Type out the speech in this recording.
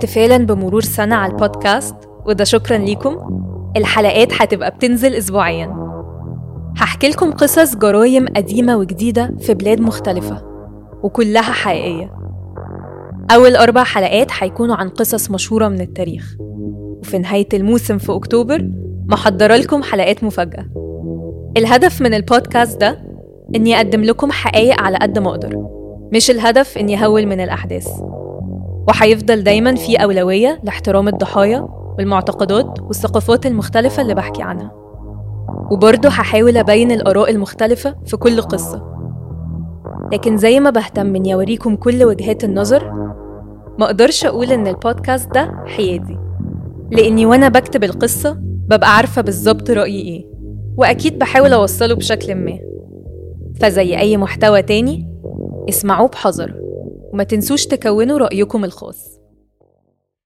احتفالا بمرور سنة على البودكاست وده شكرا ليكم. الحلقات هتبقى بتنزل أسبوعيا. هحكي لكم قصص جرايم قديمة وجديدة في بلاد مختلفة وكلها حقيقية. أول أربع حلقات هيكونوا عن قصص مشهورة من التاريخ. وفي نهاية الموسم في أكتوبر محضرة لكم حلقات مفاجأة. الهدف من البودكاست ده إني أقدم لكم حقائق على قد ما أقدر مش الهدف إني أهول من الأحداث. وهيفضل دايما في أولوية لاحترام الضحايا والمعتقدات والثقافات المختلفة اللي بحكي عنها. وبرضه هحاول أبين الآراء المختلفة في كل قصة. لكن زي ما بهتم إني أوريكم كل وجهات النظر ما أقدرش أقول إن البودكاست ده حيادي. لأني وأنا بكتب القصة ببقى عارفة بالظبط رأيي إيه وأكيد بحاول أوصله بشكل ما. فزي أي محتوى تاني اسمعوه بحذر. وما تنسوش تكونوا رأيكم الخاص.